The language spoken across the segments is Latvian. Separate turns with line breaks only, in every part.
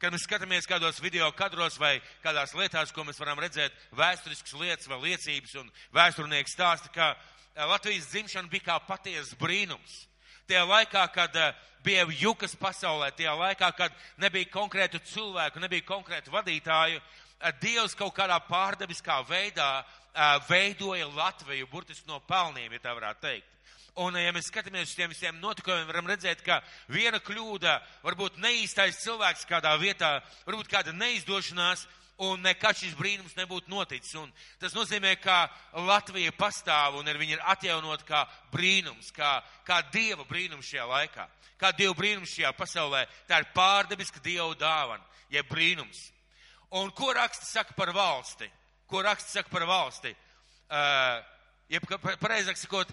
Kad mēs skatāmies kādos video kadros vai kādās lietās, ko mēs varam redzēt, vēsturiskas lietas vai liecības, un vēsturnieks stāsta, ka eh, Latvijas dzimšana bija kā patiesas brīnums. Tajā laikā, kad uh, bija jukas pasaulē, tajā laikā, kad nebija konkrētu cilvēku, nebija konkrētu vadītāju, uh, Dievs kaut kādā pārdabiskā veidā veidoja Latviju, burtiski no pelniem, ja tā varētu teikt. Un, ja mēs skatāmies uz tiem visiem notikumiem, varam redzēt, ka viena kļūda, varbūt neīstais cilvēks kādā vietā, varbūt kāda neizdošanās, un nekad šis brīnums nebūtu noticis. Un tas nozīmē, ka Latvija pastāv un ir, viņa ir atjaunot kā brīnums, kā, kā dieva brīnums šajā laikā. Kā dieva brīnums šajā pasaulē. Tā ir pārdabiska dieva dāvana, jeb brīnums. Un ko raksta saka par valsti? Ko raksta saka par valsti? Uh, jeb, pareizāk sakot,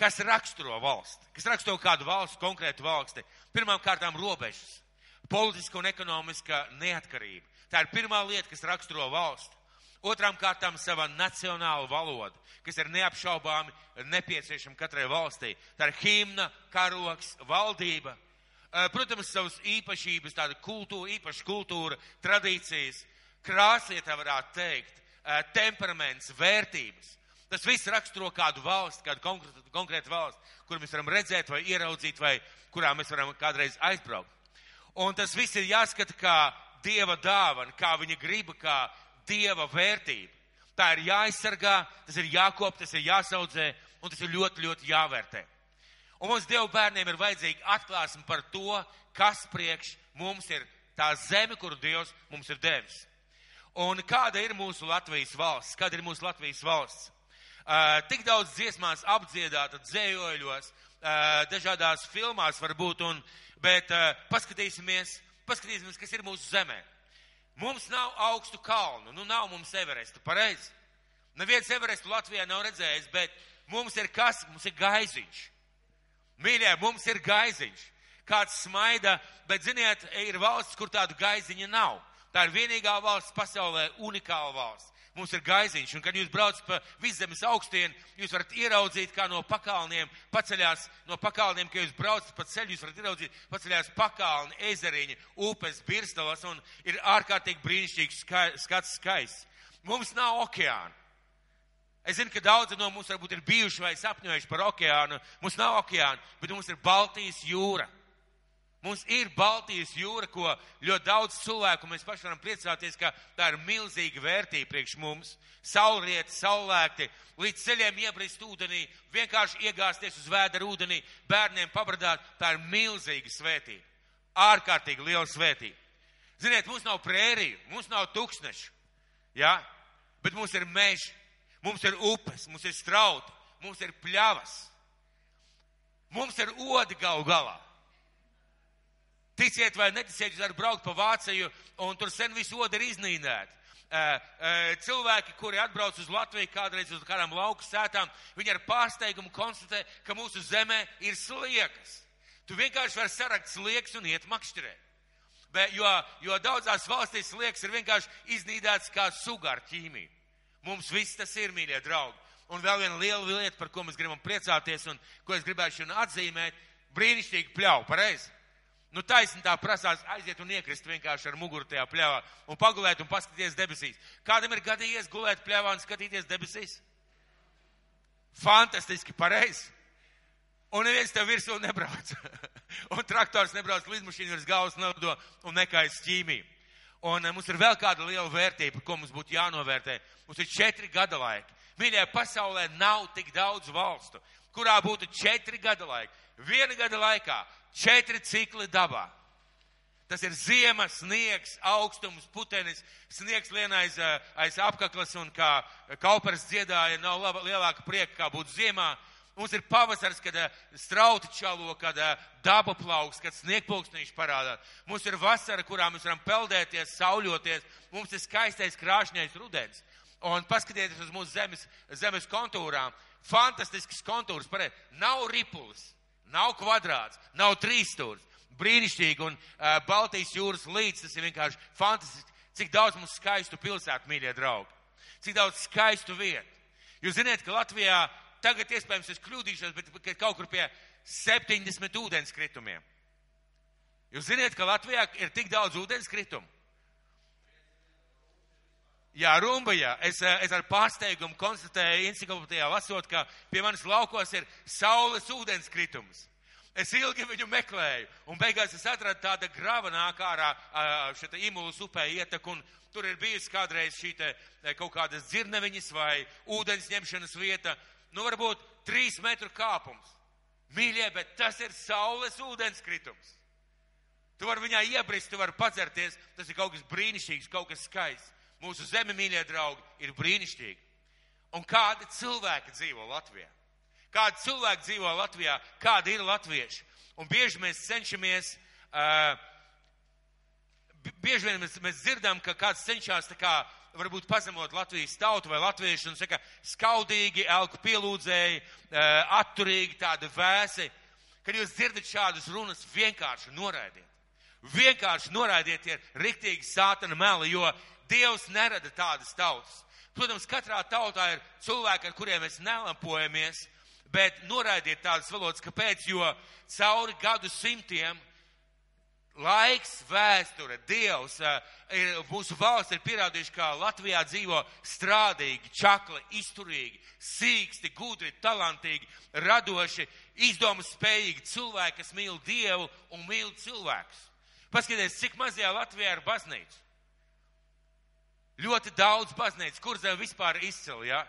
kas raksturo valsti, kas raksturo kādu valsts, konkrētu valsti. Pirmām kārtām robežas, politiska un ekonomiska neatkarība. Tā ir pirmā lieta, kas raksturo valsti. Otrām kārtām sava nacionāla valoda, kas ir neapšaubāmi nepieciešama katrai valstī. Tā ir himna, karoks, valdība. Protams, savas īpašības, tāda kultūra, īpaša kultūra, tradīcijas, krāsa, ja tā varētu teikt, temperaments, vērtības. Tas viss raksturo kādu valsti, kādu konkrētu, konkrētu valsti, kur mēs varam redzēt vai ieraudzīt, vai kurā mēs varam kādreiz aizbraukt. Un tas viss ir jāskata kā dieva dāvana, kā viņa griba, kā dieva vērtība. Tā ir jāaizsargā, tas ir jākop, tas ir jāsaudzē, un tas ir ļoti, ļoti jāvērtē. Un mums Dievu bērniem ir vajadzīga atklāsme par to, kas priekš mums ir tā zeme, kuru Dievs mums ir devis. Un kāda ir mūsu Latvijas valsts? Kāda ir mūsu Latvijas valsts? Uh, tik daudz dziesmās apdziedāta, dzējoļos, uh, dažādās filmās varbūt, un, bet uh, paskatīsimies, paskatīsimies, kas ir mūsu zemē. Mums nav augstu kalnu, nu nav mums Everestu, pareizi. Neviens Everestu Latvijā nav redzējis, bet mums ir kas? Mums ir gaiziņš. Mīļie, mums ir gaiziņš. Kāds smaida, bet ziniet, ir valsts, kur tādu gaiziņa nav. Tā ir vienīgā valsts pasaulē, unikāla valsts mums ir gaiziņš, un kad jūs braucat pa viszemes augstienu, jūs varat ieraudzīt, kā no pakalniem paceļās, no pakalniem, ka jūs braucat pa ceļu, jūs varat ieraudzīt, paceļās pakalni, ezeriņi, upes, birstalas, un ir ārkārtīgi brīnišķīgs skai, skats skaists. Mums nav okeāna. Es zinu, ka daudzi no mums varbūt ir bijuši vai sapņojuši par okeānu. Mums nav okeāna, bet mums ir Baltijas jūra. Mums ir Baltijas jūra, ko ļoti daudz cilvēku mēs paši varam priecāties, ka tā ir milzīga vērtība priekš mums. Saulrieti, saulēkti, līdz ceļiem iebrist ūdenī, vienkārši iegāzties uz vēdera ūdenī, bērniem pabradāt, tā ir milzīga svētība. Ārkārtīgi liela svētība. Ziniet, mums nav prēriju, mums nav tūkstnešu, ja? bet mums ir meži, mums ir upes, mums ir strauti, mums ir pļavas, mums ir odi gal galā. Ticiet vai neticiet, jūs varat braukt pa Vāciju, un tur sen visu odi ir iznīdēti. Cilvēki, kuri atbrauc uz Latviju kādreiz uz kādām lauku sētām, viņi ar pārsteigumu konstatē, ka mūsu zemē ir sliekas. Tu vienkārši vari sarakt sliekas un iet makšķerēt. Bet, jo, jo daudzās valstīs sliekas ir vienkārši iznīdēts kā suga ar ķīmiju. Mums viss tas ir, mīļie draugi. Un vēl viena liela lieta, par ko mēs gribam priecāties un ko es šodien atzīmēt, brīnišķīgi pļauj, pareizi? Nu, taisni tā prasās aiziet un iekrist vienkārši ar muguru tajā pļāvā un pagulēt un paskatīties debesīs. Kādam ir gadījies gulēt pļāvā un skatīties debesīs? Fantastiski, pareizi. Un neviens tev virsū nebrauc. un traktors nebrauc līdzmašīnu virs galvas nodo un nekais ķīmiju. Un uh, mums ir vēl kāda liela vērtība, ko mums būtu jānovērtē. Mums ir četri gada laiki. Mīļā pasaulē nav tik daudz valstu, kurā būtu četri gada laiki. Viena gada laikā četri cikli dabā. Tas ir ziema, sniegs, augstums, putenis, sniegs lien aiz, eh, aiz apkaklas un kā kaupers dziedāja, nav laba, lielāka prieka, kā būtu ziemā. Mums ir pavasars, kad eh, strauti čalo, kad eh, daba plauks, kad sniegpulksnīši parādās. Mums ir vasara, kurā mēs varam peldēties, sauļoties. Mums ir skaistais krāšņais rudens. Un paskatieties uz mūsu zemes, zemes kontūrām. Fantastisks kontūrs, pareizi. Nav ripulis Nav kvadrāts, nav trīsstūrs. Brīnišķīgi un uh, Baltijas jūras līdz tas ir vienkārši fantastiski. Cik daudz mums skaistu pilsētu, mīļie draugi. Cik daudz skaistu vietu. Jūs zināt, ka Latvijā tagad iespējams es kļūdīšos, bet kaut kur pie 70 ūdenskritumiem. Jūs ziniet, ka Latvijā ir tik daudz ūdenskritumu. Jā, Rumbajā. Es, eh, es ar pārsteigumu konstatēju, enciklopēdijā lasot, ka pie manis laukos ir saules ūdenskritums. Es ilgi viņu meklēju, un beigās es atradu tādu grava nāk ārā šeit Imulus upē ietek, un tur ir bijusi kādreiz šī te kaut kādas dzirneviņas vai ūdens ņemšanas vieta, nu varbūt trīs metru kāpums. Mīļie, bet tas ir saules ūdenskritums. Tu vari viņā iebrist, tu vari padzerties, tas ir kaut kas brīnišķīgs, kaut kas skaists. Mūsu zeme, mīļie draugi, ir brīnišķīgi. Un kādi cilvēki dzīvo Latvijā? Kādi cilvēki dzīvo Latvijā? Kādi ir latvieši? Un bieži mēs cenšamies, uh, bieži vien mēs, mēs dzirdam, ka kāds cenšas tā kā varbūt pazemot Latvijas tautu vai latviešu un saka, skaudīgi, elku pielūdzēji, uh, atturīgi, tādi vēsi. Kad jūs dzirdat šādas runas, vienkārši noraidiet. Vienkārši noraidiet, ir riktīgi sātana meli, jo Dievs nerada tādas tautas. Protams, katrā tautā ir cilvēki, ar kuriem mēs nelampojamies, bet noraidiet tādas valodas, kāpēc, jo cauri gadu simtiem laiks, vēsture, Dievs, ir, mūsu valsts ir pierādījuši, ka Latvijā dzīvo strādīgi, čakli, izturīgi, sīksti, gudri, talantīgi, radoši, izdomu spējīgi cilvēki, kas mīl Dievu un mīl cilvēkus. Paskatieties, cik mazajā Latvijā ir baznīca. Ļoti daudz baznīcas, kur zem vispār izcili, ja?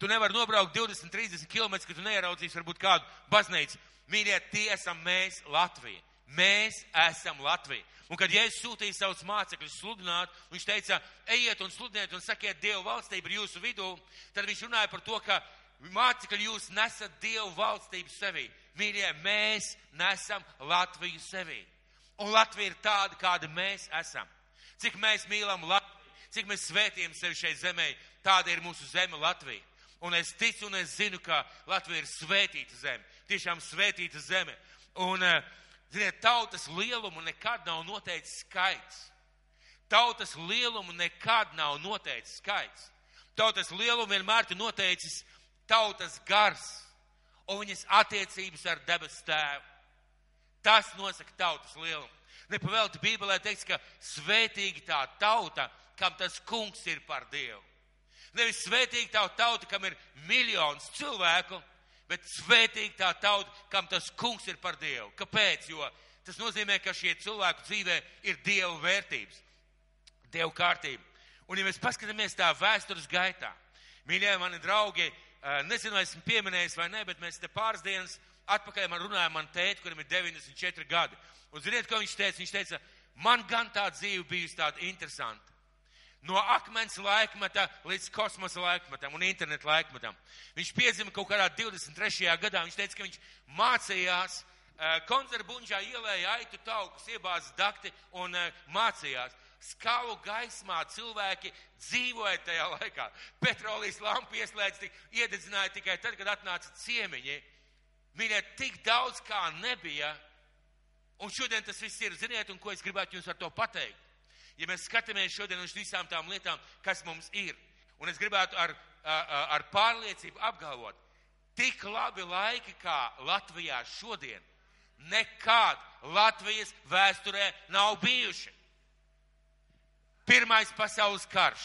Tu nevari nobraukt 20, 30 km, ka tu neieraudzīs varbūt kādu baznīcu. Mīļie, tie esam mēs Latvija. Mēs esam Latvija. Un kad Jēzus sūtīja savus mācekļus sludināt, viņš teica, ejiet un sludiniet un sakiet, Dievu valstība ir jūsu vidū, tad viņš runāja par to, ka mācekļi jūs nesat Dievu valstību sevī. Mīļie, mēs nesam Latviju sevī. Un Latvija ir tāda, kāda mēs esam. Cik mēs mīlam Latviju cik mēs svētījam sevi šai zemē, tāda ir mūsu zeme Latvija. Un es ticu un es zinu, ka Latvija ir svētīta zeme, tiešām svētīta zeme. Un, eh, ziniet, tautas lielumu nekad nav noteicis skaits. Tautas lielumu nekad nav noteicis skaits. Tautas lielumu vienmēr ir noteicis tautas gars un viņas attiecības ar debes tēvu. Tas nosaka tautas lielumu. Nepavēlti Bībelē teiks, ka svētīgi tā tauta, kam tas kungs ir par Dievu. Nevis svētīgi tā tauta, kam ir miljons cilvēku, bet svētīgi tā tauta, kam tas kungs ir par Dievu. Kāpēc? Jo tas nozīmē, ka šie cilvēku dzīvē ir Dieva vērtības, Dieva kārtība. Un ja mēs paskatāmies tā vēstures gaitā, mīļie mani draugi, nezinu, vai esmu pieminējis vai ne, bet mēs te pāris dienas atpakaļ man runājām man tēti, kurim ir 94 gadi. Un ziniet, ko viņš teica? Viņš teica, man gan tā dzīve bijusi tāda interesanta no akmens laikmeta līdz kosmosa laikmetam un internetu laikmetam. Viņš piedzima kaut kādā 23. gadā. Viņš teica, ka viņš mācījās uh, konzervbuņģā ielēja aitu taukus, iebāzas dakti un uh, mācījās. Skalu gaismā cilvēki dzīvoja tajā laikā. Petrolijas lampu ieslēdz, tik, iededzināja tikai tad, kad atnāca ciemiņi. Mīļie, tik daudz kā nebija. Un šodien tas viss ir, ziniet, un ko es gribētu jums ar to pateikt ja mēs skatāmies šodien uz visām tām lietām, kas mums ir, un es gribētu ar, ar pārliecību apgalvot, tik labi laiki kā Latvijā šodien, nekad Latvijas vēsturē nav bijuši. Pirmais pasaules karš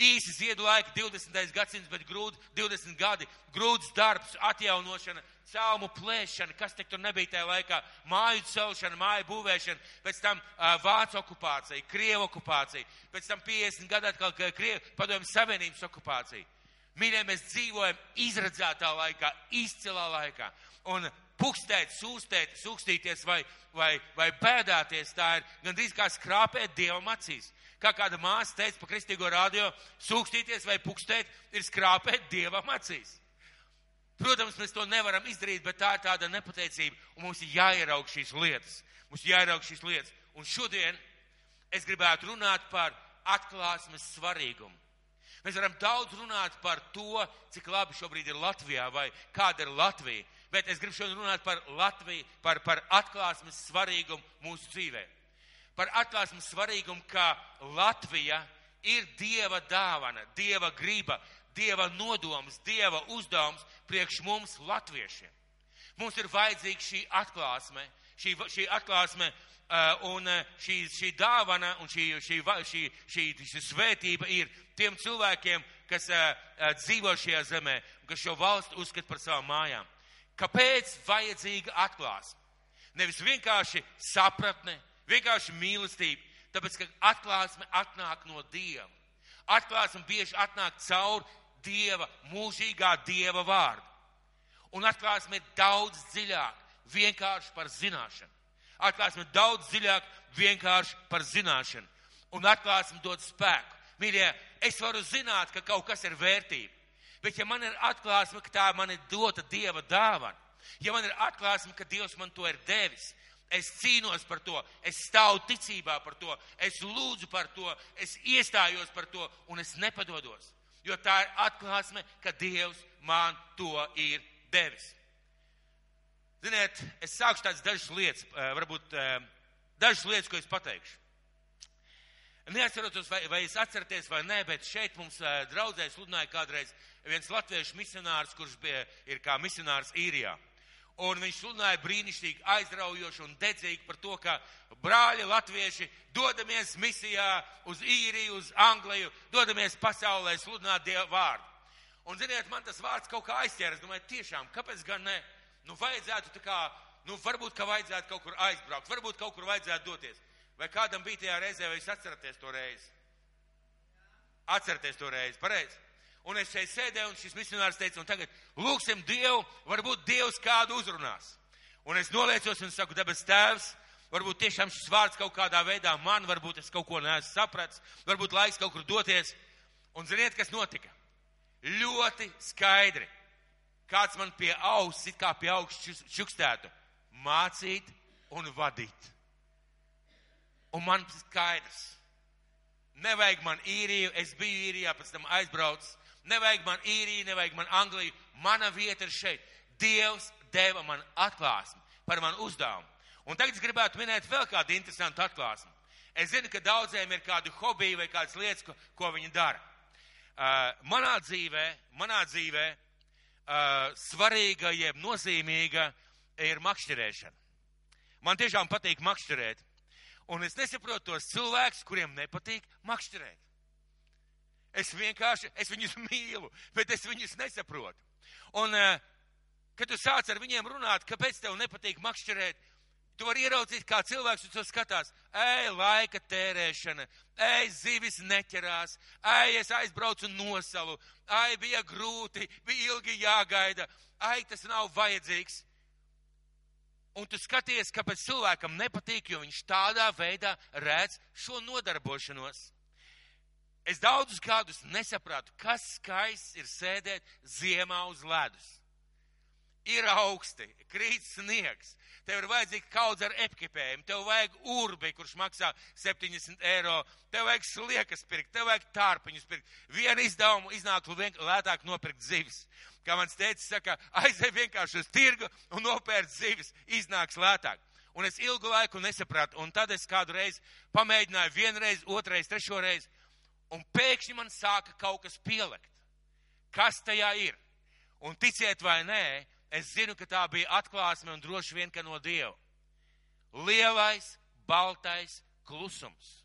īsi ziedu laiki, 20. gadsimts, bet grūti, 20 gadi, grūts darbs, atjaunošana, caumu plēšana, kas tik tur nebija tajā laikā, māju celšana, māju būvēšana, pēc tam uh, Vācu okupācija, Krievu okupācija, pēc tam 50 gadu atkal Krievu padomju Savienības okupācija. Mīļie, mēs dzīvojam izredzētā laikā, izcilā laikā. Un pukstēt, sūstēt, sūkstīties vai, vai, vai bēdāties, tā ir gandrīz kā skrāpēt Dievam acīs kā kāda māsa teica pa kristīgo radio, sūkstīties vai pukstēt ir skrāpēt dievam acīs. Protams, mēs to nevaram izdarīt, bet tā ir tāda nepateicība, un mums ir jāieraug šīs lietas. Mums jāieraug šīs lietas. Un šodien es gribētu runāt par atklāsmes svarīgumu. Mēs varam daudz runāt par to, cik labi šobrīd ir Latvijā vai kāda ir Latvija, bet es gribu šodien runāt par Latviju, par, par atklāsmes svarīgumu mūsu dzīvēm par atklāsmes svarīgumu, ka Latvija ir Dieva dāvana, Dieva griba, Dieva nodoms, Dieva uzdevums priekš mums latviešiem. Mums ir vajadzīga šī atklāsme, šī, šī atklāsme un šī, šī dāvana un šī, šī, šī, šī, šī svētība ir tiem cilvēkiem, kas dzīvo šajā zemē, kas šo valstu uzskata par savām mājām. Kāpēc vajadzīga atklāsme? Nevis vienkārši sapratne, vienkārši mīlestība, tāpēc, ka atklāsme atnāk no Dieva. Atklāsme bieži atnāk caur Dieva, mūžīgā Dieva vārdu. Un atklāsme ir daudz dziļāk, vienkārši par zināšanu. Atklāsme ir daudz dziļāk, vienkārši par zināšanu. Un atklāsme dod spēku. Mīļie, es varu zināt, ka kaut kas ir vērtība. Bet ja man ir atklāsme, ka tā man ir dota Dieva dāvana, ja man ir atklāsme, ka Dievs man to ir devis, es cīnos par to, es stāvu ticībā par to, es lūdzu par to, es iestājos par to un es nepadodos. Jo tā ir atklāsme, ka Dievs man to ir devis. Ziniet, es sākšu tādas dažas lietas, eh, varbūt eh, dažas lietas, ko es pateikšu. Neatceros, vai, vai es atceraties vai nē, bet šeit mums eh, draudzē sludināja kādreiz viens latviešu misionārs, kurš bija, ir kā misionārs īrijā. Un viņš sludināja brīnišķīgi, aizraujoši un dedzīgi par to, ka brāļi latvieši dodamies misijā uz īriju, uz Angliju, dodamies pasaulē sludināt Dievu vārdu. Un, ziniet, man tas vārds kaut kā aizķēra. Es domāju, tiešām, kāpēc gan ne? Nu, vajadzētu tā kā, nu, varbūt, ka vajadzētu kaut kur aizbraukt, varbūt kaut kur vajadzētu doties. Vai kādam bija tajā reizē, vai jūs atceraties to reizi? Atceraties to reizi, pareizi. Un es šeit sēdēju, un šis misionārs teica, un tagad lūksim Dievu, varbūt Dievs kādu uzrunās. Un es noliecos un saku, debes tēvs, varbūt tiešām šis vārds kaut kādā veidā man, varbūt es kaut ko neesmu sapratis, varbūt laiks kaut kur doties. Un ziniet, kas notika? Ļoti skaidri. Kāds man pie auss, it kā pie augšas čukstētu. Mācīt un vadīt. Un man skaidrs. Nevajag man īriju, es biju īrijā, pēc tam aizbraucis. Nevajag man īriju, nevajag man Angliju. Mana vieta ir šeit. Dievs deva man atklāsmi par manu uzdevumu. Un tagad es gribētu minēt vēl kādu interesantu atklāsmi. Es zinu, ka daudziem ir kādi hobiji vai kādas lietas, ko, ko viņi dara. Uh, manā dzīvē, manā dzīvē uh, svarīga jeb nozīmīga ir makšķerēšana. Man tiešām patīk makšķerēt. Un es nesaprotu tos cilvēkus, kuriem nepatīk makšķerēt. Es vienkārši, es viņus mīlu, bet es viņus nesaprotu. Un, uh, kad tu sāc ar viņiem runāt, kāpēc tev nepatīk makšķerēt, Tu vari ieraudzīt, kā cilvēks uz to skatās. Ej, laika tērēšana, ej, zivis neķerās, ej, es aizbraucu nosalu, ej, bija grūti, bija ilgi jāgaida, ej, tas nav vajadzīgs. Un tu skaties, kāpēc cilvēkam nepatīk, jo viņš tādā veidā redz šo nodarbošanos. Es daudzus gadus nesapratu, kas skaists ir sēdēt ziemā uz ledus. Ir augsti, krīt sniegs, tev ir vajadzīga kaudze ar epkipējumu, tev vajag urbi, kurš maksā 70 eiro, tev vajag sliekas pirkt, tev vajag tārpiņus pirkt. Vienu izdevumu iznāktu lētāk nopirkt zivis. Kā mans teicis, saka, aizej vienkārši uz tirgu un nopērt zivis, iznāks lētāk. Un es ilgu laiku nesapratu, un tad es kādu reizi pamēģināju vienreiz, otrais, trešo reizi, un pēkšņi man sāka kaut kas pielikt. Kas tajā ir? Un ticiet vai nē, es zinu, ka tā bija atklāsme un droši vien, ka no Dieva. Lielais, baltais klusums.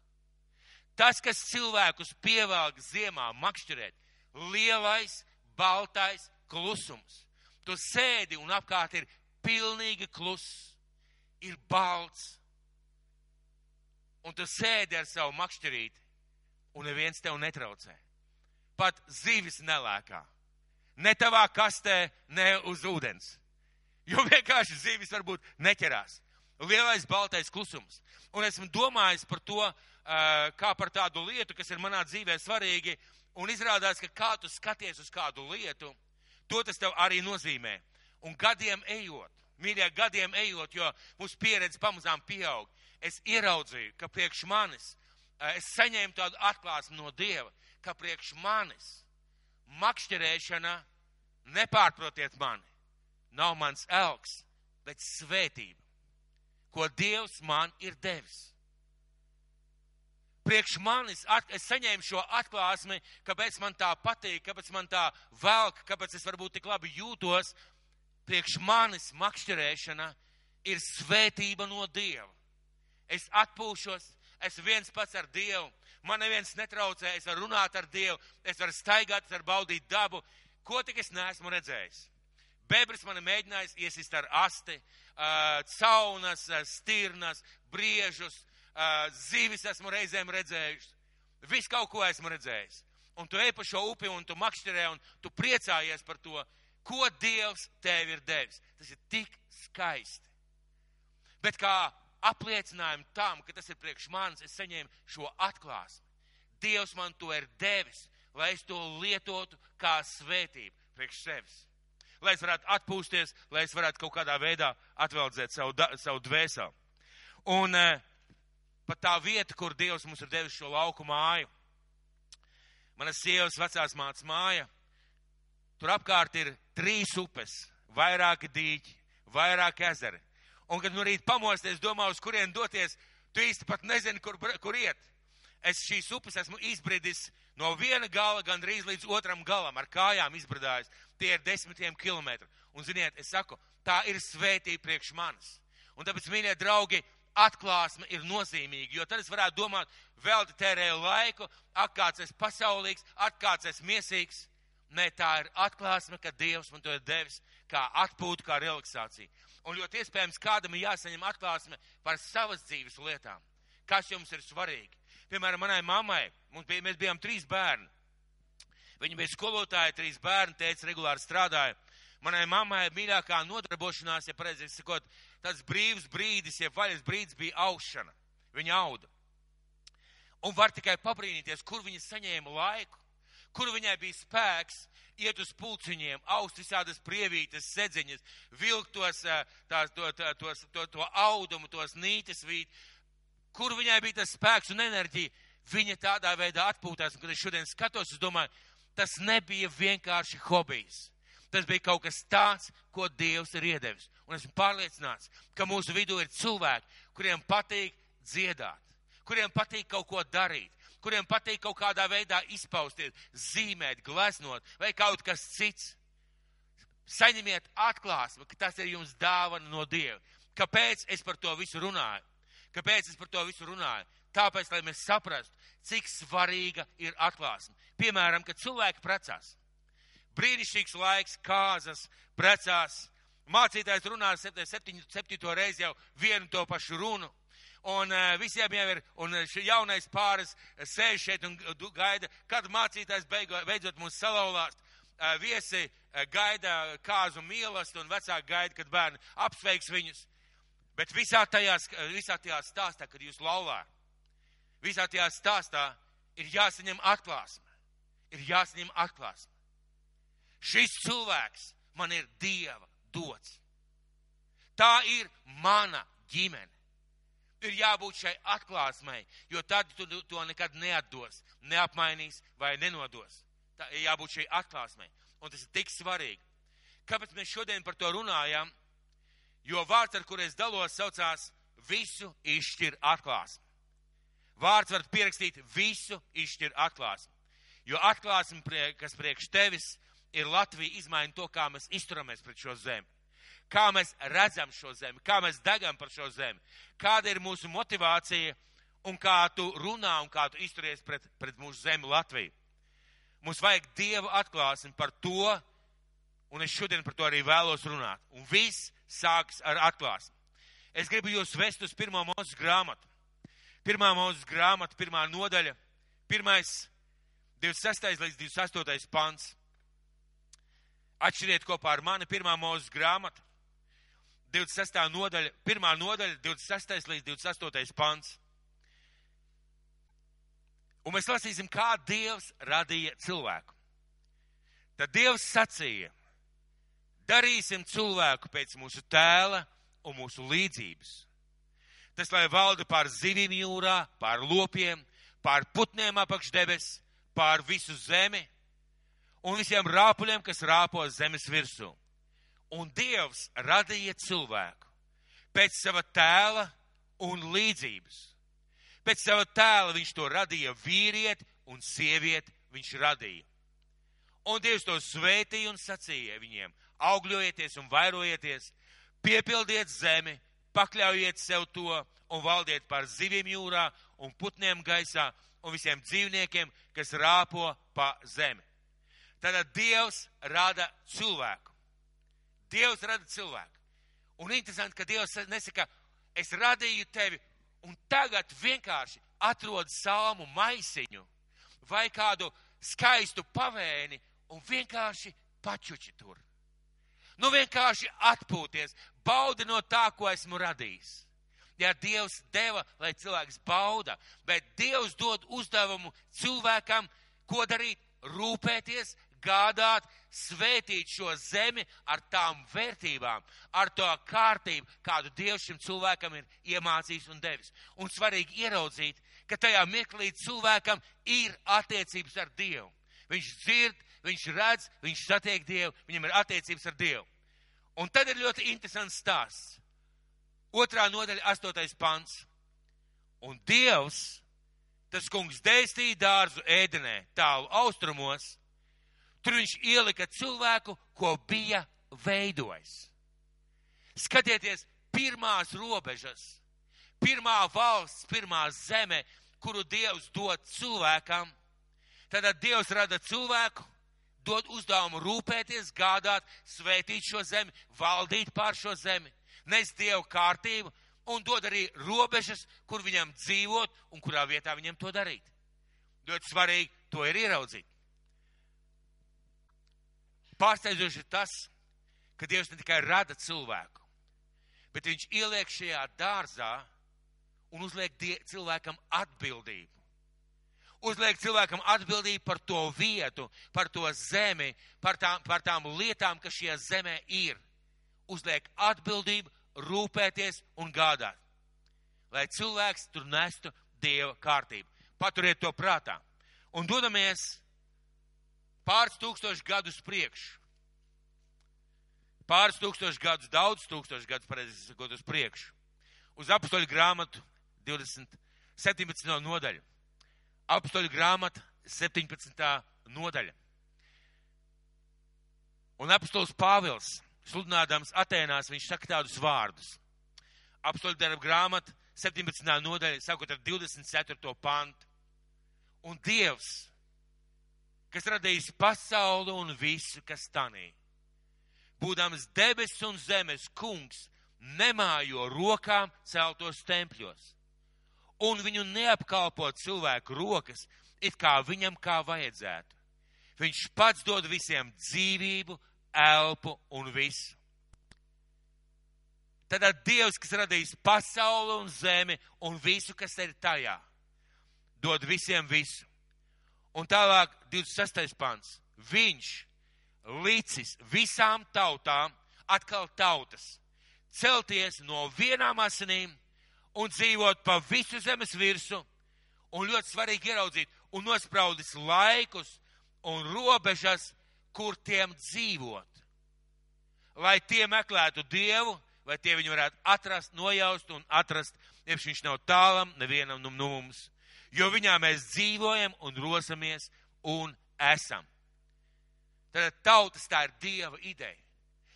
Tas, kas cilvēkus pievelk ziemā makšķerēt, lielais, baltais klusums. Tu sēdi un apkārt ir pilnīgi kluss, ir balts. Un tu sēdi ar savu makšķerīti, un neviens tev netraucē. Pat zivis nelēkā ne tavā kastē, ne uz ūdens. Jo vienkārši zīvis varbūt neķerās. Lielais baltais klusums. Un esmu domājis par to, kā par tādu lietu, kas ir manā dzīvē svarīgi, un izrādās, ka kā tu skaties uz kādu lietu, to tas tev arī nozīmē. Un gadiem ejot, mīļie, gadiem ejot, jo mūsu pieredze pamazām pieaug, es ieraudzīju, ka priekš manis, es saņēmu tādu atklāsmu no Dieva, ka priekš manis makšķerēšana, nepārprotiet mani, nav mans elks, bet svētība, ko Dievs man ir devis. Priekš manis at, es saņēmu šo atklāsmi, kāpēc man tā patīk, kāpēc man tā velk, kāpēc es varbūt tik labi jūtos. Priekš manis makšķerēšana ir svētība no Dieva. Es atpūšos, es viens pats ar Dievu, man neviens netraucē, es varu runāt ar Dievu, es varu staigāt, es varu baudīt dabu, ko tik es neesmu redzējis. Bebris man mēģinājis iesist ar asti, uh, caunas, stirnas, briežus, uh, zivis esmu reizēm redzējis. Visu kaut ko esmu redzējis. Un tu ej pa šo upi un tu makšķerē un tu priecājies par to, ko Dievs tev ir devis. Tas ir tik skaisti. Bet kā apliecinājumu tam, ka tas ir priekš manis, es saņēmu šo atklāsmi. Dievs man to ir devis, lai es to lietotu kā svētību priekš sevis. Lai es varētu atpūsties, lai es varētu kaut kādā veidā atveldzēt savu, da, savu dvēseli. Un uh, pat tā vieta, kur Dievs mums ir devis šo lauku māju, manas sievas vecās mācas māja, tur apkārt ir trīs upes, vairāki dīķi, vairāki ezeri. Un, kad no rīta pamosties, domā, uz kurien doties, tu īsti pat nezini, kur, kur iet. Es šīs upes esmu izbridis no viena gala gandrīz līdz otram galam, ar kājām izbridājis. Tie ir desmitiem kilometri. Un, ziniet, es saku, tā ir svētība priekš manis. Un tāpēc, mīļie draugi, atklāsme ir nozīmīga, jo tad es varētu domāt, vēl te tērēju laiku, ak, kāds es pasaulīgs, ak, kāds es miesīgs. Nē, tā ir atklāsme, ka Dievs man to ir devis kā atpūtu, kā relaksāciju. Un ļoti iespējams, kādam ir jāsaņem atklāsme par savas dzīves lietām. Kas jums ir svarīgi? Piemēram, manai mammai, bija, mēs bijām trīs bērni. Viņa bija skolotāja, trīs bērni, teica, regulāri strādāja. Manai mammai mīļākā nodarbošanās, ja pareizi sakot, tāds brīvs brīdis, ja vaļas brīdis bija aušana. Viņa auda. Un var tikai pabrīnīties, kur viņa saņēma laiku, kur viņai bija spēks iet uz pulciņiem, aust visādas prievītes, sedziņas, vilkt tos, tās, to, tos, to, to audumu, tos nītes vīt, kur viņai bija tas spēks un enerģija. Viņa tādā veidā atpūtās, un kad es šodien skatos, es domāju, tas nebija vienkārši hobijs. Tas bija kaut kas tāds, ko Dievs ir iedevis. Un esmu pārliecināts, ka mūsu vidū ir cilvēki, kuriem patīk dziedāt, kuriem patīk kaut ko darīt, kuriem patīk kaut kādā veidā izpausties, zīmēt, gleznot vai kaut kas cits. Saņemiet atklāsmi, ka tas ir jums dāvana no Dieva. Kāpēc es par to visu runāju? Kāpēc es par to visu runāju? Tāpēc, lai mēs saprastu, cik svarīga ir atklāsme. Piemēram, kad cilvēki precās. Brīnišķīgs laiks, kāzas, precās. Mācītājs runā septīto reizi jau vienu to pašu runu un uh, visiem jau ir, un šī jaunais pāris sēž šeit un gaida, kad mācītājs beigo, beidzot mūs salauzās. Viesi gaida kāzu mīlestību, un vecāki gaida, kad bērni apsveiks viņus. Bet visā tajā, visā tajā stāstā, kad jūs laulā, visā tajā stāstā ir jāsaņem atklāsme. Ir jāsaņem atklāsme. Šis cilvēks man ir Dieva dots. Tā ir mana ģimene ir jābūt šai atklāsmai, jo tad tu to nekad neatdos, neapmainīs vai nenodos. Tā ir jābūt šai atklāsmai. Un tas ir tik svarīgi. Kāpēc mēs šodien par to runājam? Jo vārds, ar kur es dalos, saucās visu izšķir atklāsmi. Vārds var pierakstīt visu izšķir atklāsmi. Jo atklāsme, kas priekš tevis, ir Latvija izmaina to, kā mēs izturamies pret šo zemi kā mēs redzam šo zemi, kā mēs degam par šo zemi, kāda ir mūsu motivācija un kā tu runā un kā tu izturies pret, pret mūsu zemi Latviju. Mums vajag Dieva atklāsmi par to, un es šodien par to arī vēlos runāt. Un viss sāks ar atklāsmi. Es gribu jūs vest uz pirmo mūzes grāmatu. Pirmā mūzes grāmata, pirmā nodaļa, pirmais 26. līdz 28. pants. Atšķiriet kopā ar mani pirmā mūzes grāmata, 26. nodaļa, 1. nodaļa, 26. līdz 28. pants. Un mēs lasīsim, kā Dievs radīja cilvēku. Tad Dievs sacīja, darīsim cilvēku pēc mūsu tēla un mūsu līdzības. Tas, lai valda pār zivīm jūrā, pār lopiem, pār putniem apakš debes, pār visu zemi un visiem rāpuļiem, kas rāpo zemes virsū un Dievs radīja cilvēku pēc sava tēla un līdzības. Pēc sava tēla viņš to radīja vīrieti un sievieti viņš radīja. Un Dievs to svētīja un sacīja viņiem, augļojieties un vairojieties, piepildiet zemi, pakļaujiet sev to un valdiet pār zivīm jūrā un putniem gaisā un visiem dzīvniekiem, kas rāpo pa zemi. Tātad Dievs rada cilvēku. Dievs rada cilvēku. Un interesanti, ka Dievs nesaka, es radīju tevi un tagad vienkārši atrod salmu maisiņu vai kādu skaistu pavēni un vienkārši pačuči tur. Nu vienkārši atpūties, baudi no tā, ko esmu radījis. Ja Dievs deva, lai cilvēks bauda, bet Dievs dod uzdevumu cilvēkam, ko darīt, rūpēties, gādāt, svētīt šo zemi ar tām vērtībām, ar to kārtību, kādu Dievs šim cilvēkam ir iemācījis un devis. Un svarīgi ieraudzīt, ka tajā mirklī cilvēkam ir attiecības ar Dievu. Viņš dzird, viņš redz, viņš satiek Dievu, viņam ir attiecības ar Dievu. Un tad ir ļoti interesants stāsts. Otrā nodaļa, astotais pants. Un Dievs, tas kungs dēstīja dārzu ēdenē, tālu austrumos, tur viņš ielika cilvēku, ko bija veidojis. Skatieties, pirmās robežas, pirmā valsts, pirmā zeme, kuru Dievs dod cilvēkam. Tad Dievs rada cilvēku, dod uzdevumu rūpēties, gādāt, svētīt šo zemi, valdīt pār šo zemi nes Dievu kārtību un dod arī robežas, kur viņam dzīvot un kurā vietā viņam to darīt. Ļoti svarīgi to ir ieraudzīt. Pārsteidzoši ir tas, ka Dievs ne tikai rada cilvēku, bet viņš ieliek šajā dārzā un uzliek die, cilvēkam atbildību. Uzliek cilvēkam atbildību par to vietu, par to zemi, par tām, par tām lietām, kas šajā zemē ir. Uzliek atbildību rūpēties un gādāt, lai cilvēks tur nestu Dieva kārtību. Paturiet to prātā. Un dodamies pāris tūkstoši gadus priekšu. Pāris tūkstoši gadus, daudz tūkstoši gadus, pareizi sakot, uz priekšu. Uz apstoļu grāmatu 20, 17. nodaļu. Apstoļu grāmata 17. nodaļa. Un apostols Pāvils sludinādams Atēnās, viņš saka tādus vārdus. Apstoļu darba grāmata, 17. nodaļa, sākot ar 24. pantu. Un Dievs, kas radījis pasauli un visu, kas tanī, būdams debesis un zemes kungs, nemājo rokām celtos tempļos, un viņu neapkalpo cilvēku rokas, it kā viņam kā vajadzētu. Viņš pats dod visiem dzīvību, elpu un visu. Tad Dievs, kas radījis pasauli un zemi un visu, kas ir tajā, dod visiem visu. Un tālāk 26. pants. Viņš līdzis visām tautām, atkal tautas, celties no vienām asinīm un dzīvot pa visu zemes virsu, un ļoti svarīgi ieraudzīt, un nospraudis laikus un robežas kur tiem dzīvot. Lai tie meklētu Dievu, lai tie viņu varētu atrast, nojaust un atrast, ja viņš nav tālam nevienam no mums. Jo viņā mēs dzīvojam un rosamies un esam. Tad tautas tā ir Dieva ideja.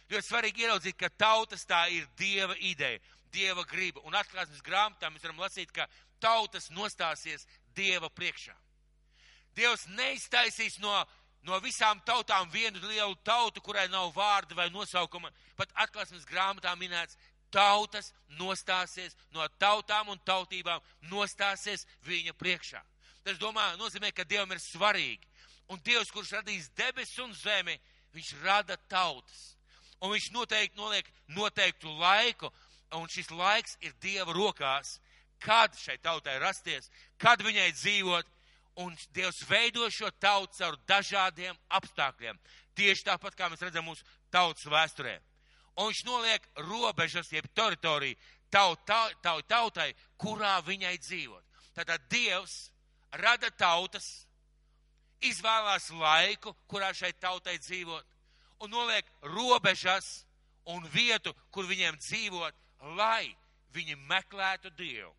Ļoti svarīgi ieraudzīt, ka tautas tā ir Dieva ideja, Dieva griba. Un atklāsmes grāmatā mēs varam lasīt, ka tautas nostāsies Dieva priekšā. Dievs neiztaisīs no no visām tautām vienu lielu tautu, kurai nav vārda vai nosaukuma. Pat atklāsmes grāmatā minēts, tautas nostāsies no tautām un tautībām, nostāsies viņa priekšā. Tas, domāju, nozīmē, ka Dievam ir svarīgi. Un Dievs, kurš radīs debesis un zemi, viņš rada tautas. Un viņš noteikti noliek noteiktu laiku, un šis laiks ir Dieva rokās, kad šai tautai rasties, kad viņai dzīvot, un Dievs veido šo tautu caur dažādiem apstākļiem. Tieši tāpat kā mēs redzam mūsu tautas vēsturē. Un viņš noliek robežas, jeb teritoriju taut, taut, tautai, kurā viņai dzīvot. Tātad Dievs rada tautas, izvēlās laiku, kurā šai tautai dzīvot, un noliek robežas un vietu, kur viņiem dzīvot, lai viņi meklētu Dievu.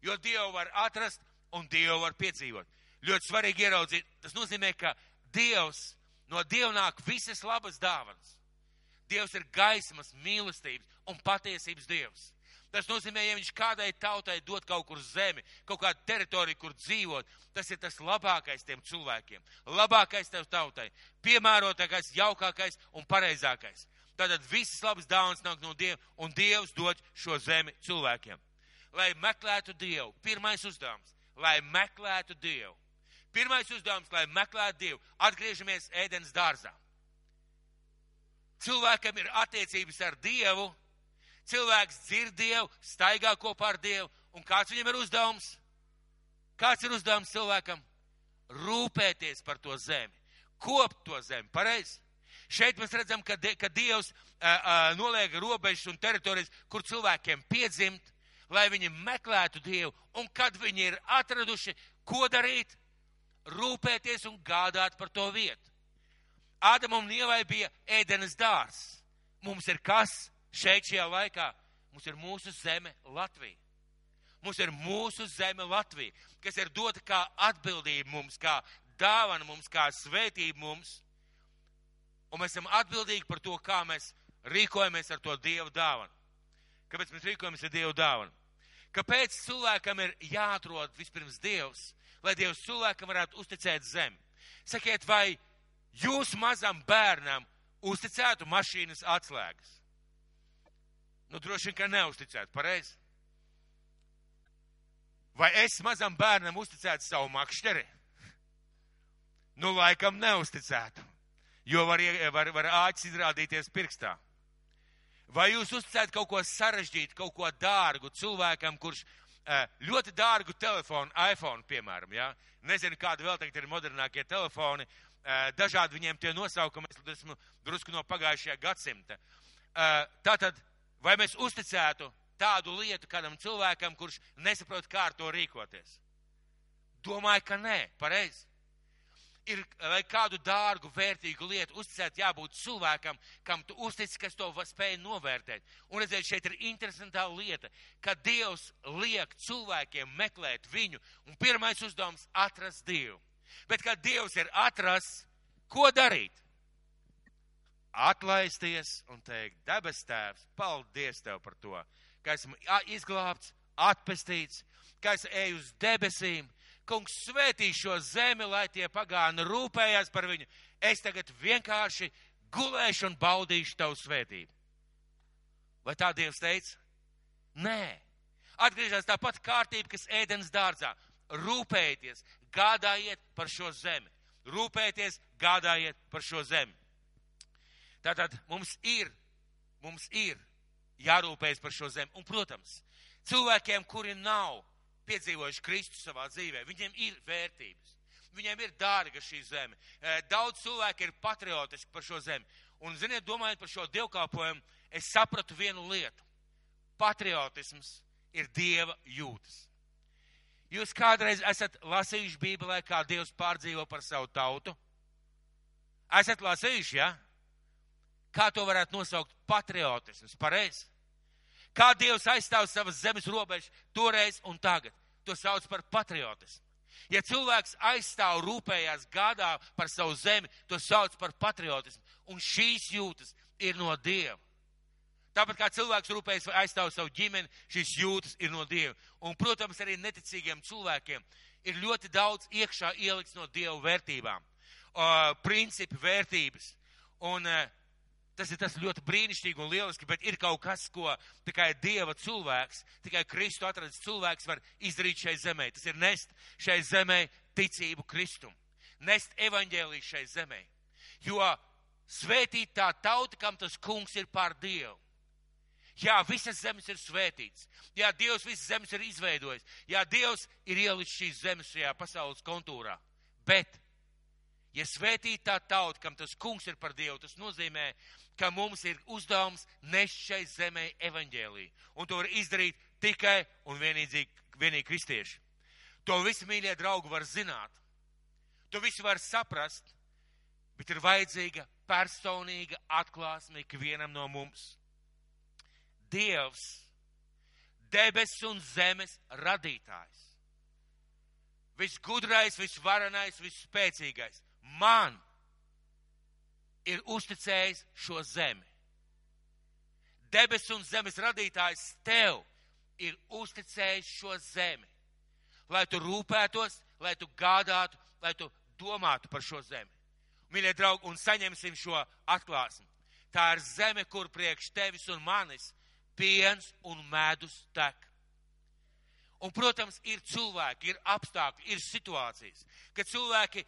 Jo Dievu var atrast un Dievu var piedzīvot. Ļoti svarīgi ieraudzīt, tas nozīmē, ka Dievs, no Dieva nāk visas labas dāvanas. Dievs ir gaismas, mīlestības un patiesības Dievs. Tas nozīmē, ja viņš kādai tautai dod kaut kur zemi, kaut kādu teritoriju, kur dzīvot, tas ir tas labākais tiem cilvēkiem, labākais tev tautai, piemērotākais, jaukākais un pareizākais. Tātad visas labas dāvanas nāk no Dieva, un Dievs dod šo zemi cilvēkiem. Lai meklētu Dievu, pirmais uzdevums, lai meklētu Dievu. Pirmais uzdevums, lai meklētu Dievu, atgriežamies ēdienas dārzā. Cilvēkam ir attiecības ar Dievu, cilvēks dzird Dievu, staigā kopā ar Dievu, un kāds viņam ir uzdevums? Kāds ir uzdevums cilvēkam? Rūpēties par to zemi, kopt to zemi, pareizi? Šeit mēs redzam, ka, de, ka Dievs uh, uh, noliek robežas un teritorijas, kur cilvēkiem piedzimt, lai viņi meklētu Dievu, un kad viņi ir atraduši, ko darīt, rūpēties un gādāt par to vietu. Ādamam un Ievai bija ēdenes dārs. Mums ir kas šeit šajā laikā? Mums ir mūsu zeme Latvija. Mums ir mūsu zeme Latvija, kas ir dota kā atbildība mums, kā dāvana mums, kā svētība mums. Un mēs esam atbildīgi par to, kā mēs rīkojamies ar to Dievu dāvanu. Kāpēc mēs rīkojamies ar Dievu dāvanu? Kāpēc cilvēkam ir jāatrod vispirms Dievs, lai Dievs cilvēkam varētu uzticēt zemi? Sakiet, vai jūs mazam bērnam uzticētu mašīnas atslēgas? Nu, droši vien, ka neuzticētu, pareizi. Vai es mazam bērnam uzticētu savu makšķeri? Nu, laikam neuzticētu, jo var, var, var āķis izrādīties pirkstā. Vai jūs uzticētu kaut ko sarežģītu, kaut ko dārgu cilvēkam, kurš ļoti dārgu telefonu, iPhone, piemēram, ja? Nezinu, kāda vēl tagad ir modernākie telefoni, dažādi viņiem tie nosaukumi, es esmu drusku no pagājušajā gadsimta. Tātad, vai mēs uzticētu tādu lietu kādam cilvēkam, kurš nesaprot, kā ar to rīkoties? Domāju, ka nē, pareizi ir, lai kādu dārgu, vērtīgu lietu uzticēt, jābūt cilvēkam, kam tu uztici, kas to spēj novērtēt. Un redziet, šeit ir interesantā lieta, ka Dievs liek cilvēkiem meklēt viņu, un pirmais uzdevums - atrast Dievu. Bet, kad Dievs ir atrasts, ko darīt? Atlaisties un teikt, debes tēvs, paldies tev par to, ka esmu izglābts, atpestīts, ka es eju uz debesīm, kungs svētī šo zemi, lai tie pagāni rūpējās par viņu. Es tagad vienkārši gulēšu un baudīšu tavu svētību. Vai tā Dievs teica? Nē. Atgriežas tāpat kārtība, kas ēdens dārzā. Rūpējieties, gādājiet par šo zemi. Rūpējieties, gādājiet par šo zemi. Tātad mums ir, mums ir jārūpējas par šo zemi. Un, protams, cilvēkiem, kuri nav piedzīvojuši Kristu savā dzīvē. Viņiem ir vērtības. Viņiem ir dārga šī zeme. Eh, daudz cilvēku ir patriotiski par šo zemi. Un, ziniet, domājot par šo dievkalpojumu, es sapratu vienu lietu. Patriotisms ir dieva jūtas. Jūs kādreiz esat lasījuši Bībelē, kā Dievs pārdzīvo par savu tautu? Esat lasījuši, jā? Ja? Kā to varētu nosaukt? Patriotisms, pareizi. Kā Dievs aizstāv savas zemes robežas toreiz un tagad. To sauc par patriotismu. Ja cilvēks aizstāv, rūpējās, gādā par savu zemi, to sauc par patriotismu. Un šīs jūtas ir no Dieva. Tāpat kā cilvēks rūpējas vai aizstāv savu ģimeni, šīs jūtas ir no Dieva. Un, protams, arī neticīgiem cilvēkiem ir ļoti daudz iekšā ielikts no Dieva vērtībām, uh, principi, vērtības. Un uh, Tas ir tas ļoti brīnišķīgi un lieliski, bet ir kaut kas, ko tikai Dieva cilvēks, tikai Kristu atradas cilvēks var izdarīt šai zemē. Tas ir nest šai zemē ticību Kristum, nest evaņģēliju šai zemē. Jo svētīt tā tauta, kam tas kungs ir pār Dievu. Jā, visas zemes ir svētīts. Jā, Dievs visas zemes ir izveidojis. Jā, Dievs ir ielicis šīs zemes šajā pasaules kontūrā. Bet Ja svētīt tā tauta, kam tas kungs ir par Dievu, tas nozīmē, ka mums ir uzdevums nest šai zemē evaņģēlīju. Un to var izdarīt tikai un vienīgi kristieši. To visi mīļie draugi var zināt. To visi var saprast, bet ir vajadzīga personīga atklāsme ikvienam no mums. Dievs, debesis un zemes radītājs, visgudrais, visvarenais, visspēcīgais man ir uzticējis šo zemi. debesu un zemes radītājs tev ir uzticējis šo zemi, lai tu rūpētos, lai tu gādātu, lai tu domātu par šo zemi. Mīļie draugi, un saņemsim šo atklāsmi. Tā ir zeme, kur priekš tevis un manis piens un medus tek. Un, protams, ir cilvēki, ir apstākļi, ir situācijas, kad cilvēki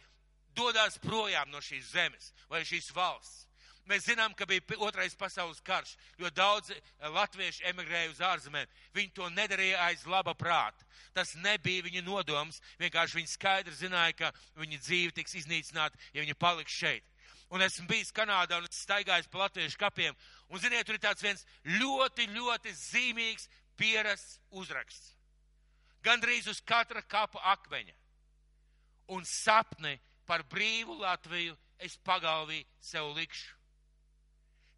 dodas projām no šīs zemes vai šīs valsts. Mēs zinām, ka bija otrais pasaules karš, jo daudz latvieši emigrēja uz ārzemēm. Viņi to nedarīja aiz laba prāta. Tas nebija viņa nodoms. Vienkārši viņi skaidri zināja, ka viņa dzīve tiks iznīcināta, ja viņa paliks šeit. Un esmu bijis Kanādā un staigājis pa latviešu kapiem. Un, ziniet, tur ir tāds viens ļoti, ļoti zīmīgs pierasts uzraksts. Gandrīz uz katra kapa akmeņa. Un sapni par brīvu Latviju es pagalvī sev likšu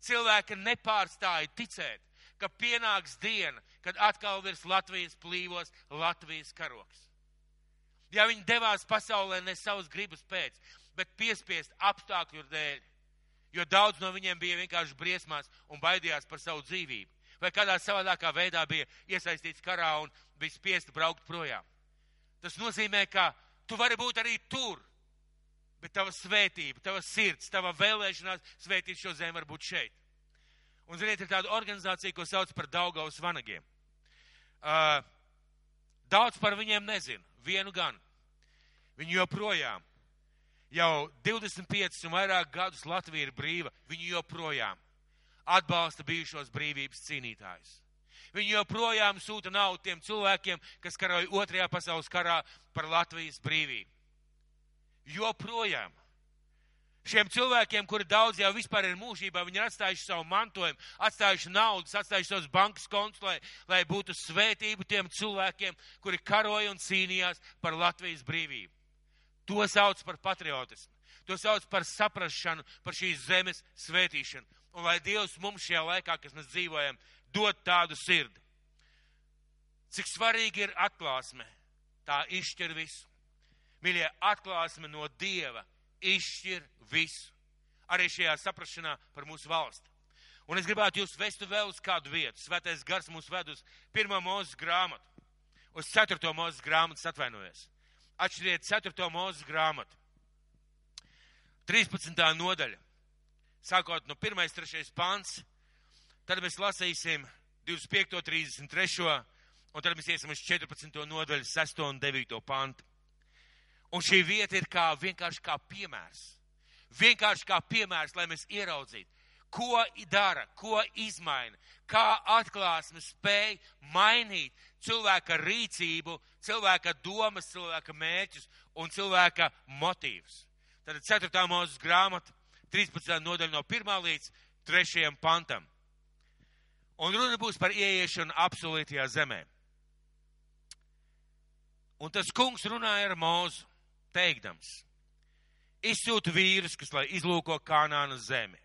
cilvēki nepārstāja ticēt, ka pienāks diena, kad atkal virs Latvijas plīvos Latvijas karoks. Ja viņi devās pasaulē ne savas gribas pēc, bet piespiest apstākļu dēļ, jo daudz no viņiem bija vienkārši briesmās un baidījās par savu dzīvību, vai kādā savādākā veidā bija iesaistīts karā un bija spiest braukt projām. Tas nozīmē, ka tu vari būt arī tur, bet tava svētība, tava sirds, tava vēlēšanās svētīt šo zemi var būt šeit. Un, ziniet, ir tāda organizācija, ko sauc par Daugavas vanagiem. Uh, daudz par viņiem nezinu, vienu gan. Viņi joprojām, jau 25 un vairāk gadus Latvija ir brīva, viņi joprojām atbalsta bijušos brīvības cīnītājus. Viņi joprojām sūta naudu tiem cilvēkiem, kas karoja otrajā pasaules karā par Latvijas brīvību joprojām. Šiem cilvēkiem, kuri daudz jau vispār ir mūžībā, viņi ir atstājuši savu mantojumu, atstājuši naudas, atstājuši savus bankas kontus, lai, lai būtu svētība tiem cilvēkiem, kuri karoja un cīnījās par Latvijas brīvību. To sauc par patriotismu. To sauc par saprašanu, par šīs zemes svētīšanu. Un lai Dievs mums šajā laikā, kas mēs dzīvojam, dod tādu sirdi. Cik svarīgi ir atklāsme, tā izšķir visu. Mīļie, atklāsme no Dieva izšķir visu. Arī šajā saprašanā par mūsu valsti. Un es gribētu jūs vestu vēl uz kādu vietu. Svētais gars mūs ved uz pirmo mūzes grāmatu. Uz ceturto mūzes grāmatu atvainojos. Atšķiriet ceturto mūzes grāmatu. 13. nodaļa. Sākot no 1. 3. pants. Tad mēs lasīsim 25. 33. un tad mēs iesim uz 14. nodaļu 6. un 9. pantu. Un šī vieta ir kā vienkārši kā piemērs. Vienkārši kā piemērs, lai mēs ieraudzītu, ko dara, ko izmaina, kā atklāsme spēj mainīt cilvēka rīcību, cilvēka domas, cilvēka mērķus un cilvēka motīvus. Tad 4. mūzes grāmata, 13. nodaļa no 1. līdz 3. pantam. Un runa būs par ieiešanu absolūtajā zemē. Un tas kungs runāja ar mūzu teikdams, izsūtu vīrus, kas lai izlūko Kanānas zemi,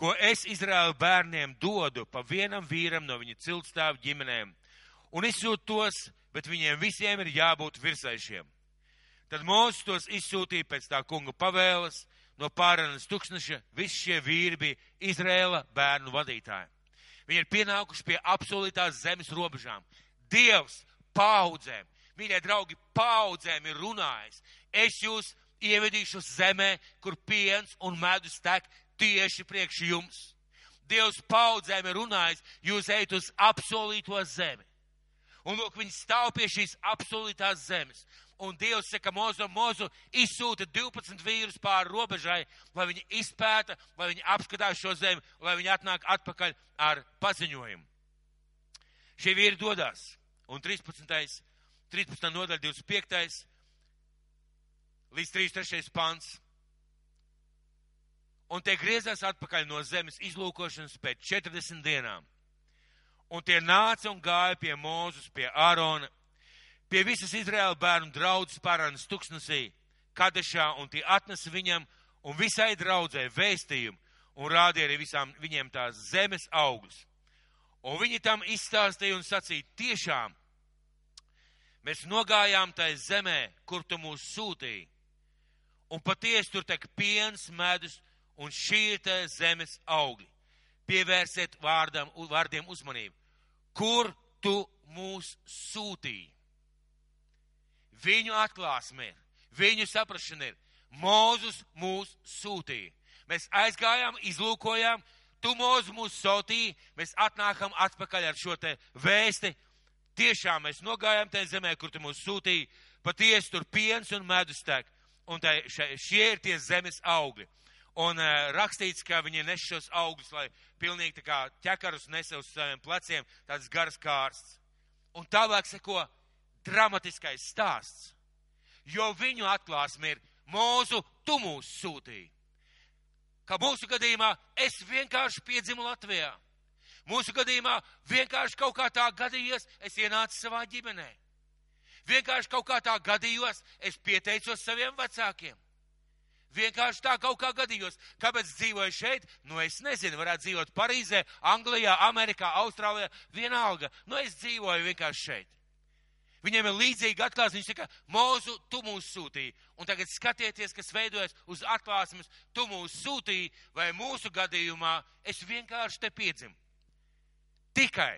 ko es Izraēlu bērniem dodu pa vienam vīram no viņa ciltstāvu ģimenēm, un izsūtu tos, bet viņiem visiem ir jābūt virsaišiem. Tad Mūzes tos izsūtīja pēc tā kunga pavēles no pāranas tūkstneša, visi šie vīri bija Izraēla bērnu vadītāji. Viņi ir pienākuši pie absolūtās zemes robežām. Dievs paudzēm mīļie draugi, paudzēm ir runājis. Es jūs ievedīšu zemē, kur piens un medus tek tieši priekš jums. Dievs paudzēm ir runājis, jūs ejat uz apsolīto zemi. Un lūk, viņi stāv pie šīs apsolītās zemes. Un Dievs saka, Mozu, Mozu izsūta 12 vīrus pāri robežai, lai viņi izpēta, lai viņi apskatās šo zemi, lai viņi atnāk atpakaļ ar paziņojumu. Šie vīri dodas. Un 13. 13. nodaļa, 25. līdz 33. pants. Un tie griezās atpakaļ no zemes izlūkošanas pēc 40 dienām. Un tie nāca un gāja pie Mūzus, pie Ārona, pie visas Izraēla bērnu draudzes pārānas tuksnesī, Kadešā, un tie atnesa viņam un visai draudzē vēstījumu un rādīja arī visām viņiem tās zemes augļus. Un viņi tam izstāstīja un sacīja, tiešām Mēs nogājām tai zemē, kur tu mūs sūtīji. Un patiesi tur tek piens, medus un šī ir tā zemes augļi. pievērsiet vārdam, vārdiem uzmanību. Kur tu mūs sūtīji? Viņu atklāsme ir, viņu saprašana ir. Mūzus mūs sūtīja. Mēs aizgājām, izlūkojām, tu mūzu mūs sūtīji, mēs atnākam atpakaļ ar šo te vēsti. Tiešām mēs nogājām tajā zemē, kur tu mūs sūtīji, patiesi tur piens un medus tek. Un tai, šie ir tie zemes augļi. Un uh, rakstīts, ka viņi nes šos augļus, lai pilnīgi tā kā ķekarus nesa uz saviem pleciem, tāds gars kārsts. Un tālāk seko dramatiskais stāsts. Jo viņu atklāsme ir mūzu, tu mūs sūtīji. Kā mūsu gadījumā es vienkārši piedzimu Latvijā. Mūsu gadījumā vienkārši kaut kā tā gadījies, es ienācu savā ģimenē. Vienkārši kaut kā tā gadījos, es pieteicos saviem vecākiem. Vienkārši tā kaut kā gadījos. Kāpēc dzīvoju šeit? Nu, es nezinu, varētu dzīvot Parīzē, Anglijā, Amerikā, Austrālijā, vienalga. Nu, es dzīvoju vienkārši šeit. Viņiem ir līdzīga atklāsme. Viņš saka, Mūzu, tu mūs sūtīji. Un tagad skatieties, kas veidojas uz atklāsmes, tu mūs sūtīji, vai mūsu gadījumā es vienkārši te piedzimu. Tikai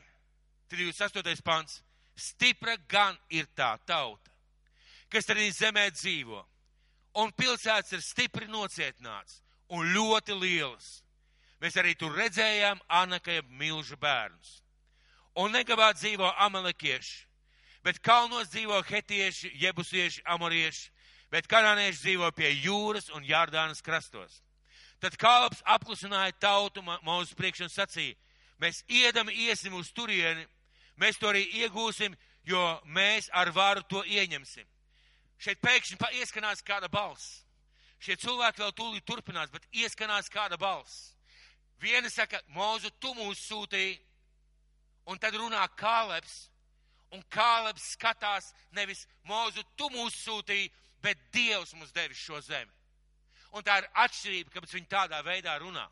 38. pants. Stipra gan ir tā tauta, kas arī zemē dzīvo, un pilsētas ir stipri nocietināts un ļoti lielas. Mēs arī tur redzējām Anakai milžu bērnus. Un negabā dzīvo amalekieši, bet kalnos dzīvo hetieši, jebusieši, amorieši, bet kanānieši dzīvo pie jūras un Jārdānas krastos. Tad kalps apklusināja tautu mūsu priekš un sacīja, mēs iedam iesim uz turieni, mēs to arī iegūsim, jo mēs ar varu to ieņemsim. Šeit pēkšņi ieskanās kāda balss. Šie cilvēki vēl tūlīt turpinās, bet ieskanās kāda balss. Viena saka, Mūzu, tu mūs sūtīji, un tad runā Kāleps, Un Kālebs skatās nevis mūzu, tu mūs sūtīji, bet Dievs mums devis šo zemi. Un tā ir atšķirība, kāpēc viņi tādā veidā runā.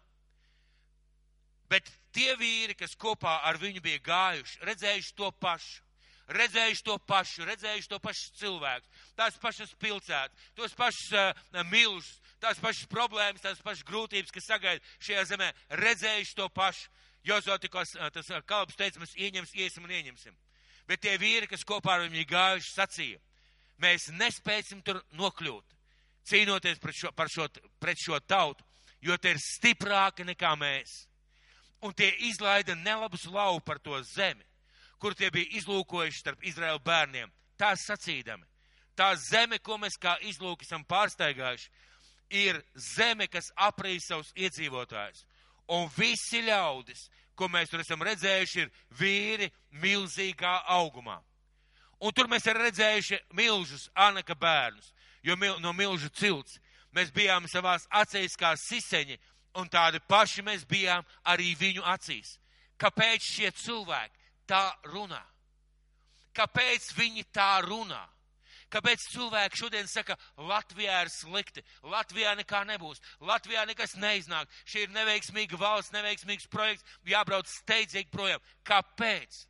Bet tie vīri, kas kopā ar viņu bija gājuši, redzējuši to pašu, redzējuši to pašu, redzējuši to pašu cilvēku, tās pašas pilsētas, tos pašus uh, milžus, tās pašas problēmas, tās pašas grūtības, kas sagaida šajā zemē, redzējuši to pašu. Jozo tikos, uh, tas uh, kalps teica, mēs ieņemsim, iesim un ieņemsim. Bet tie vīri, kas kopā ar viņu gājuši, sacīja, mēs nespēsim tur nokļūt, cīnoties pret šo, šo, pret šo tautu, jo tie ir stiprāki nekā mēs. Un tie izlaida nelabus lauku par to zemi, kur tie bija izlūkojuši starp Izraēlu bērniem. Tā sacīdami, tā zeme, ko mēs kā izlūki esam pārsteigājuši, ir zeme, kas aprīs savus iedzīvotājus. Un visi ļaudis, ko mēs tur esam redzējuši, ir vīri milzīgā augumā. Un tur mēs esam redzējuši milžus, Anaka bērnus, jo mil, no milžu cilts mēs bijām savās acīs kā siseņi, un tādi paši mēs bijām arī viņu acīs. Kāpēc šie cilvēki tā runā? Kāpēc viņi tā runā? Kāpēc cilvēki šodien saka, Latvijā ir slikti, Latvijā nekā nebūs, Latvijā nekas neiznāk, šī ir neveiksmīga valsts, neveiksmīgs projekts, jābrauc steidzīgi projām. Kāpēc?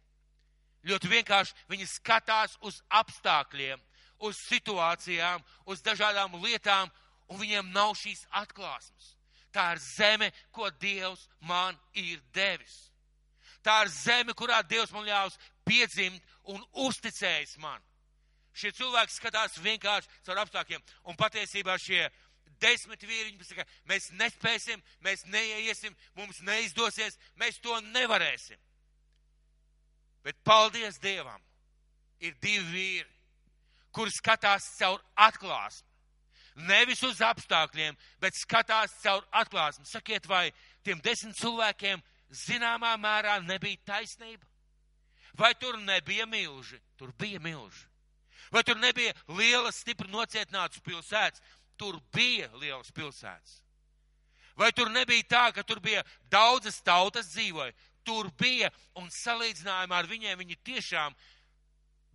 Ļoti vienkārši viņi skatās uz apstākļiem, uz situācijām, uz dažādām lietām, un viņiem nav šīs atklāsmes. Tā ir zeme, ko Dievs man ir devis. Tā ir zeme, kurā Dievs man ļaus piedzimt un uzticējis man. Šie cilvēki skatās vienkārši caur apstākļiem. Un patiesībā šie desmit vīriņi saka, mēs nespēsim, mēs neiesim, mums neizdosies, mēs to nevarēsim. Bet paldies Dievam! Ir divi vīri, kuri skatās caur atklāsmi. Nevis uz apstākļiem, bet skatās caur atklāsmi. Sakiet, vai tiem desmit cilvēkiem zināmā mērā nebija taisnība? Vai tur nebija milži? Tur bija milži. Vai tur nebija lielas, stipri nocietinātas pilsētas? Tur bija lielas pilsētas. Vai tur nebija tā, ka tur bija daudzas tautas dzīvoja? Tur bija, un salīdzinājumā ar viņiem viņi tiešām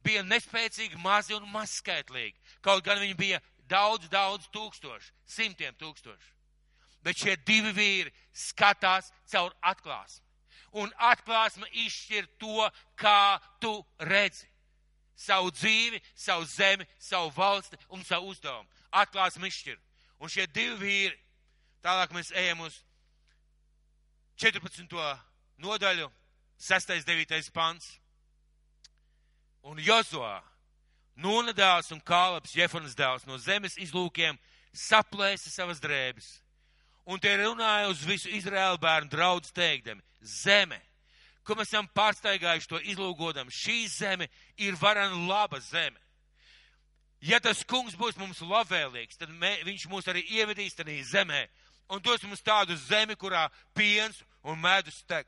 bija nespēcīgi, mazi un mazskaitlīgi. Kaut gan viņi bija daudz, daudz tūkstoši, simtiem tūkstoši. Bet šie divi vīri skatās caur atklāsmi. Un atklāsme izšķir to, kā tu redzi savu dzīvi, savu zemi, savu valsti un savu uzdevumu. Atklāsim izšķir. Un šie divi vīri, tālāk mēs ejam uz 14. nodaļu, 6. 9. pants. Un Jozoā, Nūna dēls un Kālaps, Jefonas dēls no zemes izlūkiem saplēsa savas drēbes. Un tie runāja uz visu Izraēlu bērnu draudz teikdami, zeme, ko mēs esam pārsteigājuši to izlūgodam, šī zeme ir varana laba zeme. Ja tas kungs būs mums labvēlīgs, tad mē, viņš mūs arī ievedīs tādā zemē un dos mums tādu zemi, kurā piens un medus tek.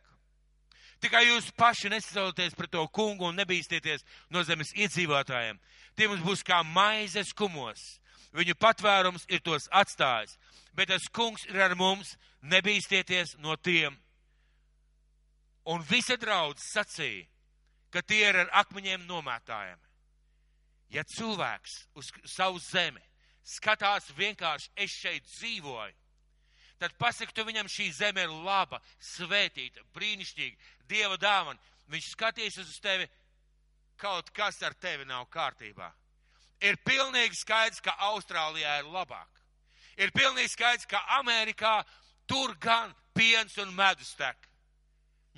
Tikai jūs paši nesasauties pret to kungu un nebīsties no zemes iedzīvotājiem. Tie mums būs kā maizes kumos. Viņu patvērums ir tos atstājis, bet tas kungs ir ar mums, nebīsties no tiem. Un visa draudz sacīja, ka tie ir ar akmeņiem nomētājiem. Ja cilvēks uz savu zemi skatās vienkārši, es šeit dzīvoju, tad pasaki tu viņam, šī zeme ir laba, svētīta, brīnišķīga, Dieva dāvana. Viņš skatīs uz tevi, kaut kas ar tevi nav kārtībā. Ir pilnīgi skaidrs, ka Austrālijā ir labāk. Ir pilnīgi skaidrs, ka Amerikā tur gan piens un medus tek.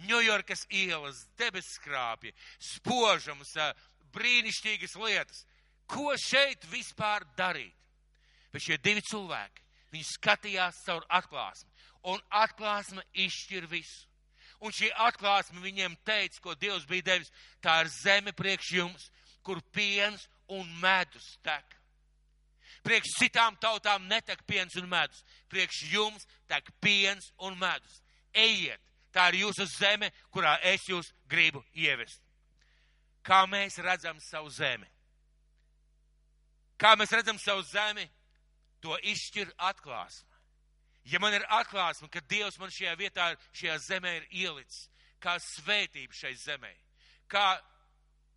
Ņujorkas ielas, debeskrāpji, spožums, brīnišķīgas lietas. Ko šeit vispār darīt? Bet šie divi cilvēki, viņi skatījās caur atklāsmi, un atklāsme izšķir visu. Un šī atklāsme viņiem teica, ko Dievs bija devis, tā ir zeme priekš jums, kur piens un medus tek. Priekš citām tautām netek piens un medus, priekš jums tek piens un medus. Ejiet, tā ir jūsu zeme, kurā es jūs gribu ievest. Kā mēs redzam savu zemi? Kā mēs redzam savu zemi, to izšķir atklāsme. Ja man ir atklāsme, ka Dievs man šajā vietā, šajā zemē ir ielicis, kā svētība šai zemē, kā,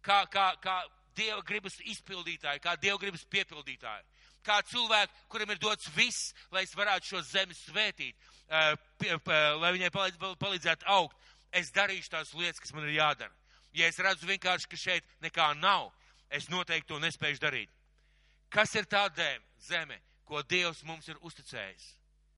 kā, kā, kā Dieva gribas izpildītāji, kā Dieva gribas piepildītāji, kā cilvēki, kuriem ir dots viss, lai es varētu šo zemi svētīt, lai viņai palīdzētu augt, es darīšu tās lietas, kas man ir jādara. Ja es redzu vienkārši, ka šeit nekā nav, es noteikti to nespēju darīt. Kas ir tā zeme, ko Dievs mums ir uzticējis?